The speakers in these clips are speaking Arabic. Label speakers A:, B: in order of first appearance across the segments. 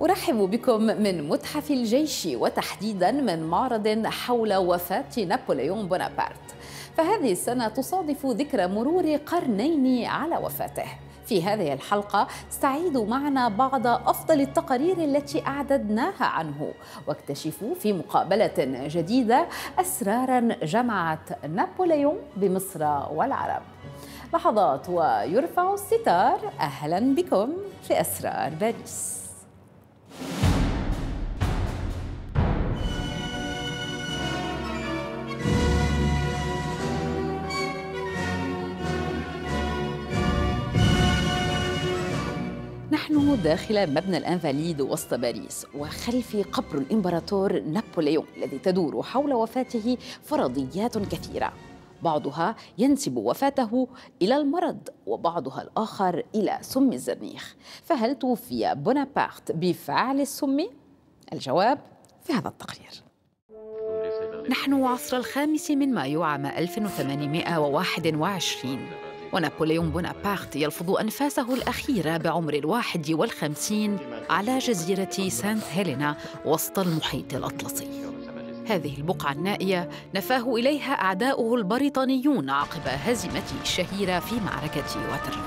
A: أرحب بكم من متحف الجيش وتحديدا من معرض حول وفاة نابليون بونابرت. فهذه السنة تصادف ذكرى مرور قرنين على وفاته. في هذه الحلقة استعيد معنا بعض أفضل التقارير التي أعددناها عنه. واكتشفوا في مقابلة جديدة أسرارا جمعت نابليون بمصر والعرب. لحظات ويرفع الستار. أهلا بكم في أسرار باريس. نحن داخل مبنى الانفاليد وسط باريس وخلفي قبر الامبراطور نابليون الذي تدور حول وفاته فرضيات كثيرة. بعضها ينسب وفاته إلى المرض وبعضها الآخر إلى سم الزرنيخ. فهل توفي بونابرت بفعل السم؟ الجواب في هذا التقرير. نحن عصر الخامس من مايو عام 1821 ونابليون بونابرت يلفظ أنفاسه الأخيرة بعمر الواحد والخمسين على جزيرة سانت هيلينا وسط المحيط الأطلسي. هذه البقعة النائية نفاه إليها أعداؤه البريطانيون عقب هزيمته الشهيرة في معركة واترلو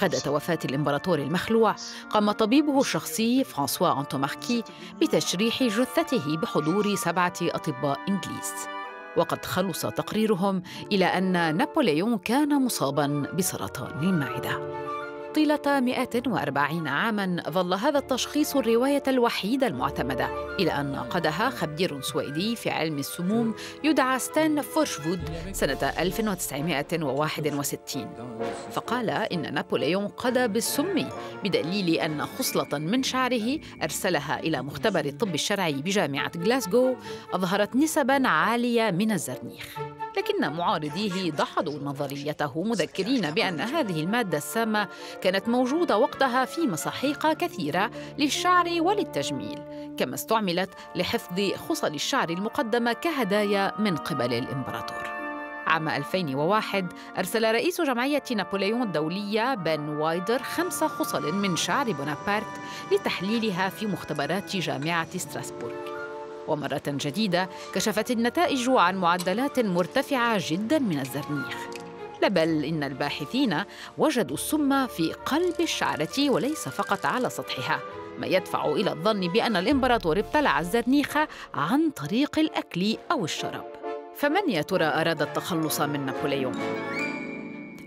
A: غدة وفاة الإمبراطور المخلوع قام طبيبه الشخصي فرانسوا أنتوماركي بتشريح جثته بحضور سبعة أطباء إنجليز. وقد خلص تقريرهم إلى أن نابليون كان مصاباً بسرطان المعدة. طيلة 140 عاماً ظل هذا التشخيص الرواية الوحيدة المعتمدة إلى أن ناقضها خبير سويدي في علم السموم يدعى ستان فورشفود سنة 1961 فقال إن نابليون قضى بالسم بدليل أن خصلة من شعره أرسلها إلى مختبر الطب الشرعي بجامعة غلاسغو أظهرت نسباً عالية من الزرنيخ. لكن معارضيه دحضوا نظريته مذكرين بأن هذه المادة السامة كانت موجودة وقتها في مساحيق كثيرة للشعر وللتجميل كما استعملت لحفظ خصل الشعر المقدمة كهدايا من قبل الإمبراطور. عام 2001 أرسل رئيس جمعية نابليون الدولية بن وايدر خمس خصل من شعر بونابرت لتحليلها في مختبرات جامعة ستراسبورغ. ومرة جديدة كشفت النتائج عن معدلات مرتفعة جدا من الزرنيخ. بل إن الباحثين وجدوا السم في قلب الشعرة وليس فقط على سطحها ما يدفع إلى الظن بأن الإمبراطور ابتلع الزرنيخ عن طريق الأكل أو الشرب. فمن يا ترى أراد التخلص من نابليون؟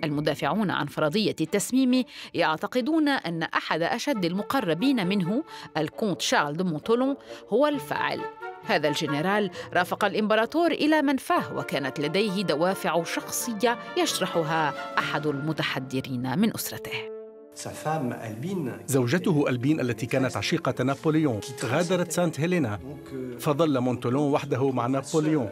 A: المدافعون عن فرضية التسميم يعتقدون أن أحد أشد المقربين منه الكونت شارل دو مونتولون هو الفاعل. هذا الجنرال رافق الإمبراطور إلى منفاه وكانت لديه دوافع شخصية يشرحها أحد المتحدرين من أسرته.
B: زوجته ألبين التي كانت عشيقة نابليون غادرت سانت هيلينا. فظل مونتولون وحده مع نابليون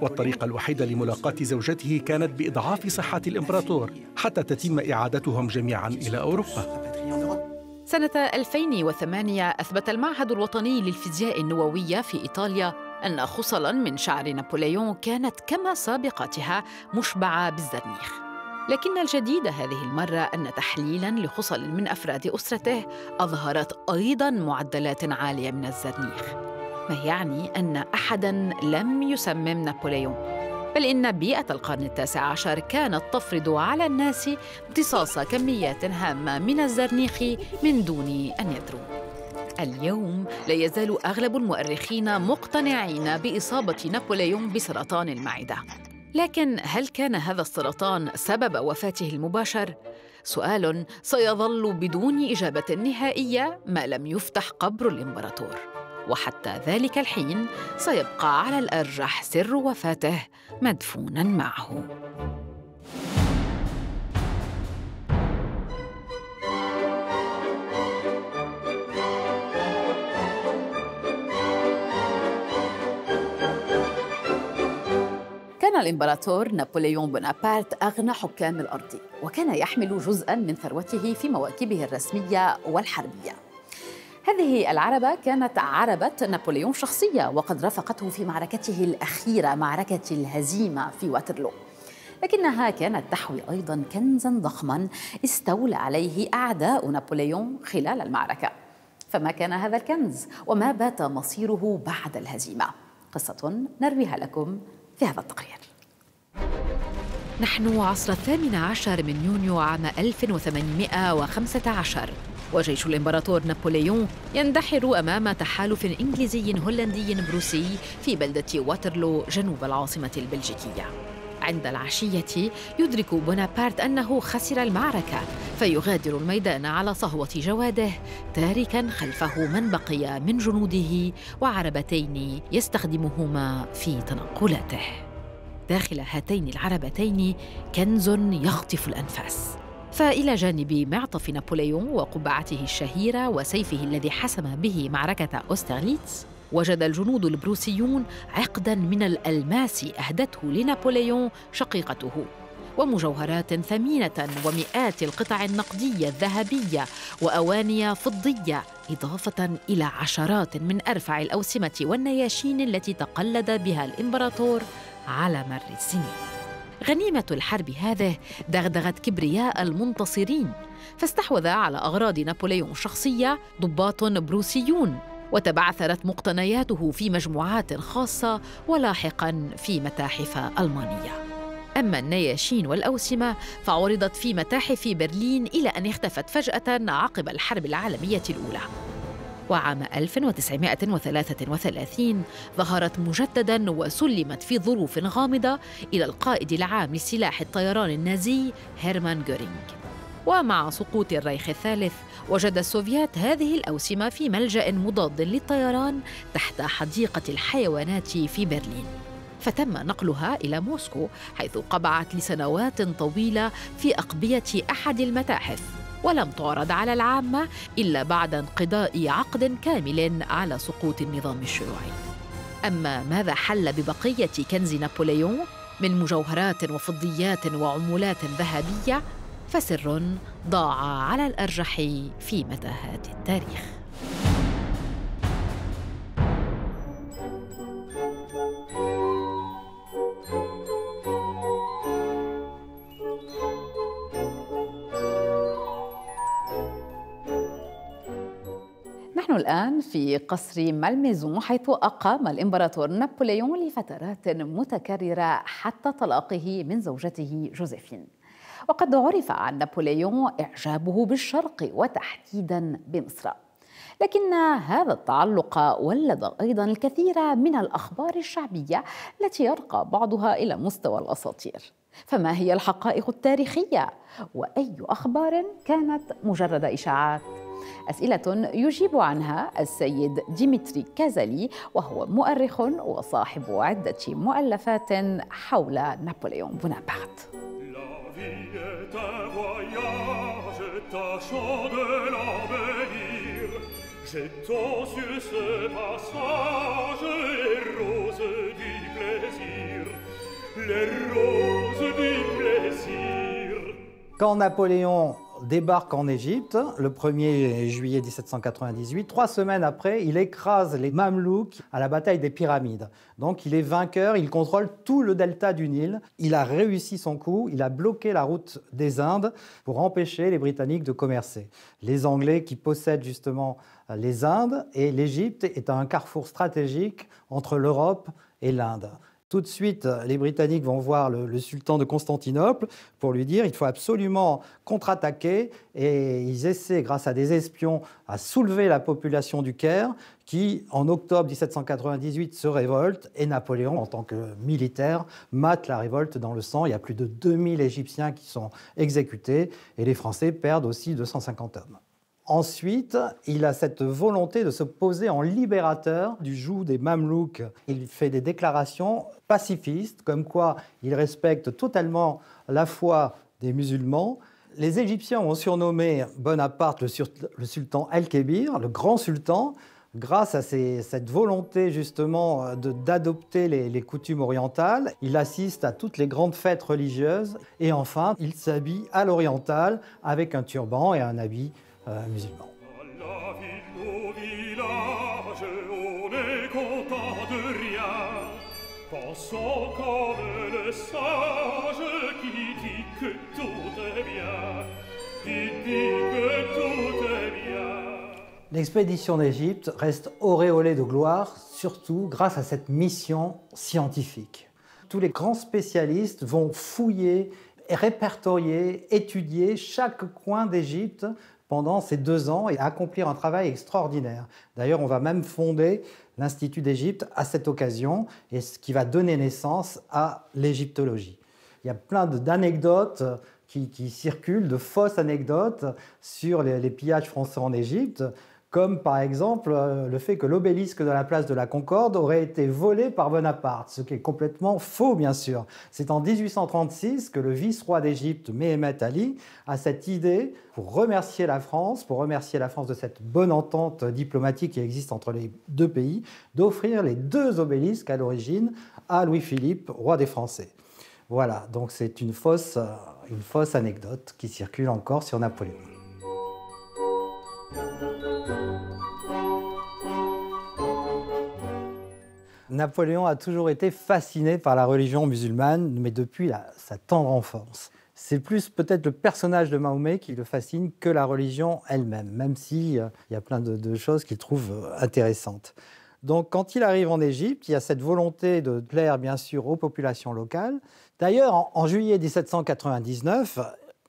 B: والطريقة الوحيدة لملاقاة زوجته كانت بإضعاف صحة الإمبراطور حتى تتم إعادتهم جميعا إلى أوروبا.
A: سنة 2008 أثبت المعهد الوطني للفيزياء النووية في إيطاليا أن خصلا من شعر نابليون كانت كما سابقاتها مشبعة بالزرنيخ. لكن الجديد هذه المرة أن تحليلاً لخصل من أفراد أسرته أظهرت أيضاً معدلات عالية من الزرنيخ. ما يعني أن أحداً لم يسمم نابليون؟ بل إن بيئة القرن التاسع عشر كانت تفرض على الناس امتصاص كميات هامة من الزرنيخ من دون أن يدروا. اليوم لا يزال أغلب المؤرخين مقتنعين بإصابة نابليون بسرطان المعدة. لكن هل كان هذا السرطان سبب وفاته المباشر؟ سؤال سيظل بدون إجابة نهائية ما لم يفتح قبر الإمبراطور. وحتى ذلك الحين سيبقى على الأرجح سر وفاته مدفونا معه. كان الإمبراطور نابليون بونابرت أغنى حكام الأرض وكان يحمل جزءاً من ثروته في مواكبه الرسمية والحربية. هذه العربة كانت عربة نابليون شخصية وقد رافقته في معركته الأخيرة معركة الهزيمة في واترلو. لكنها كانت تحوي أيضا كنزا ضخما استولى عليه أعداء نابليون خلال المعركة. فما كان هذا الكنز وما بات مصيره بعد الهزيمة. قصة نرويها لكم في هذا التقرير. نحن عصر الثامن عشر من يونيو عام 1815 وجيش الإمبراطور نابليون يندحر أمام تحالف إنجليزي هولندي بروسي في بلدة واترلو جنوب العاصمة البلجيكية. عند العشية يدرك بونابرت أنه خسر المعركة فيغادر الميدان على صهوة جواده تاركا خلفه من بقي من جنوده وعربتين يستخدمهما في تنقلاته. داخل هاتين العربتين كنز يخطف الأنفاس. فإلى جانب معطف نابليون وقبعته الشهيرة وسيفه الذي حسم به معركة أوسترليتس وجد الجنود البروسيون عقدا من الألماس أهدته لنابليون شقيقته ومجوهرات ثمينة ومئات القطع النقدية الذهبية وأواني فضية إضافة إلى عشرات من أرفع الأوسمة والنياشين التي تقلد بها الإمبراطور على مر السنين. غنيمة الحرب هذه دغدغت كبرياء المنتصرين فاستحوذ على أغراض نابليون الشخصية ضباط بروسيون وتبعثرت مقتنياته في مجموعات خاصة ولاحقا في متاحف ألمانية. أما النياشين والأوسمة فعرضت في متاحف برلين إلى أن اختفت فجأة عقب الحرب العالمية الأولى. وعام 1933 ظهرت مجددا وسلمت في ظروف غامضة إلى القائد العام لسلاح الطيران النازي هيرمان جورينغ ومع سقوط الريخ الثالث وجد السوفيات هذه الأوسمة في ملجأ مضاد للطيران تحت حديقة الحيوانات في برلين. فتم نقلها إلى موسكو حيث قبعت لسنوات طويلة في أقبية أحد المتاحف. ولم تعرض على العامة إلا بعد انقضاء عقد كامل على سقوط النظام الشيوعي. أما ماذا حل ببقية كنز نابليون من مجوهرات وفضيات وعمولات ذهبية؟ فسر ضاع على الأرجح في متاهات التاريخ. نحن الآن في قصر مالميزون حيث أقام الإمبراطور نابليون لفترات متكررة حتى طلاقه من زوجته جوزيفين. وقد عرف عن نابليون إعجابه بالشرق وتحديدا بمصر. لكن هذا التعلق ولد أيضا الكثير من الأخبار الشعبية التي يرقى بعضها إلى مستوى الأساطير. فما هي الحقائق التاريخية؟ وأي أخبار كانت مجرد إشاعات؟ أسئلة يجيب عنها السيد ديمتري كازالي وهو مؤرخ وصاحب عدة مؤلفات حول نابليون بونابرت. Jetant sur ce passage les roses du plaisir, les roses du plaisir.
C: Quand Napoléon débarque en Égypte le 1er juillet 1798. Trois semaines après, il écrase les Mamelouks à la bataille des pyramides. Donc il est vainqueur, il contrôle tout le delta du Nil. Il a réussi son coup, il a bloqué la route des Indes pour empêcher les Britanniques de commercer. Les Anglais qui possèdent justement les Indes et l'Égypte est un carrefour stratégique entre l'Europe et l'Inde. Tout de suite, les Britanniques vont voir le, sultan de Constantinople pour lui dire il faut absolument contre-attaquer. Et ils essaient, grâce à des espions, à soulever la population du Caire, qui, en octobre 1798, se révolte. Et Napoléon, en tant que militaire, mate la révolte dans le sang. Il y a plus de 2000 Égyptiens qui sont exécutés. Et les Français perdent aussi 250 hommes. Ensuite, il a cette volonté de se poser en libérateur du joug des Mamelouks. Il fait des déclarations pacifistes, comme quoi il respecte totalement la foi des musulmans. Les Égyptiens ont surnommé Bonaparte le, sultan El-Kébir, le grand sultan, grâce à cette volonté justement d'adopter les, les, coutumes orientales. Il assiste à toutes les grandes fêtes religieuses et enfin, il s'habille à l'oriental avec un turban et un habit euh, musulmans.
D: Qui dit que tout est bien.
C: L'expédition d'Égypte reste auréolée de gloire, surtout grâce à cette mission scientifique. Tous les grands spécialistes vont fouiller répertorier, étudier chaque coin d'Égypte pendant ces deux ans et accomplir un travail extraordinaire. D'ailleurs, on va même fonder l'Institut d'Égypte à cette occasion, et ce qui va donner naissance à l'égyptologie. Il y a plein d'anecdotes qui, circulent, de fausses anecdotes sur les pillages français en Égypte comme par exemple euh, le fait que l'obélisque de la place de la Concorde aurait été volé par Bonaparte, ce qui est complètement faux bien sûr. C'est en 1836 que le vice-roi d'Égypte, Mehemet Ali, a cette idée pour remercier la France, pour remercier la France de cette bonne entente diplomatique qui existe entre les deux pays, d'offrir les deux obélisques à l'origine à Louis-Philippe, roi des Français. Voilà, donc c'est une fausse, euh, une fausse anecdote qui circule encore sur Napoléon. Napoléon a toujours été fasciné par la religion musulmane, mais depuis sa tendre enfance. C'est plus peut-être le personnage de Mahomet qui le fascine que la religion elle-même, même s'il euh, y a plein de, choses qu'il trouve euh, intéressantes. Donc quand il arrive en Égypte, il y a cette volonté de plaire bien sûr aux populations locales. D'ailleurs, en, juillet 1799,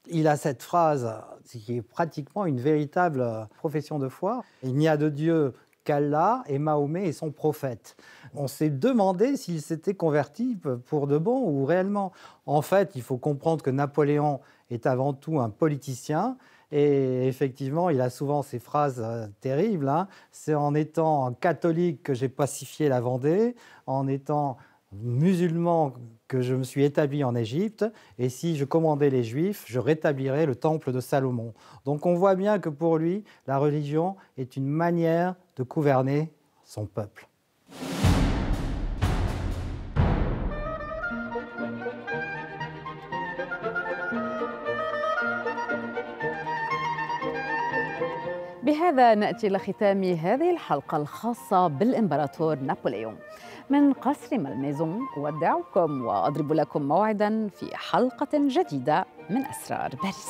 C: il a cette phrase qui est pratiquement une véritable euh, profession de foi. Il n'y a de Dieu qu'Allah et Mahomet et son prophète. On s'est demandé s'il s'était converti pour de bon ou réellement. En fait, il faut comprendre que Napoléon est avant tout un politicien. Et effectivement, il a souvent ces phrases euh, terribles. Hein. C'est en étant catholique que j'ai pacifié la Vendée, en étant musulman que je me suis établi en Égypte, et si je commandais les Juifs, je rétablirais le temple de Salomon. Donc on voit bien que pour lui, la religion est une manière de gouverner son peuple.
A: بهذا نأتي لختام هذه الحلقة الخاصة بالإمبراطور نابليون من قصر مالميزون أودعكم وأضرب لكم موعدا في حلقة جديدة من أسرار باريس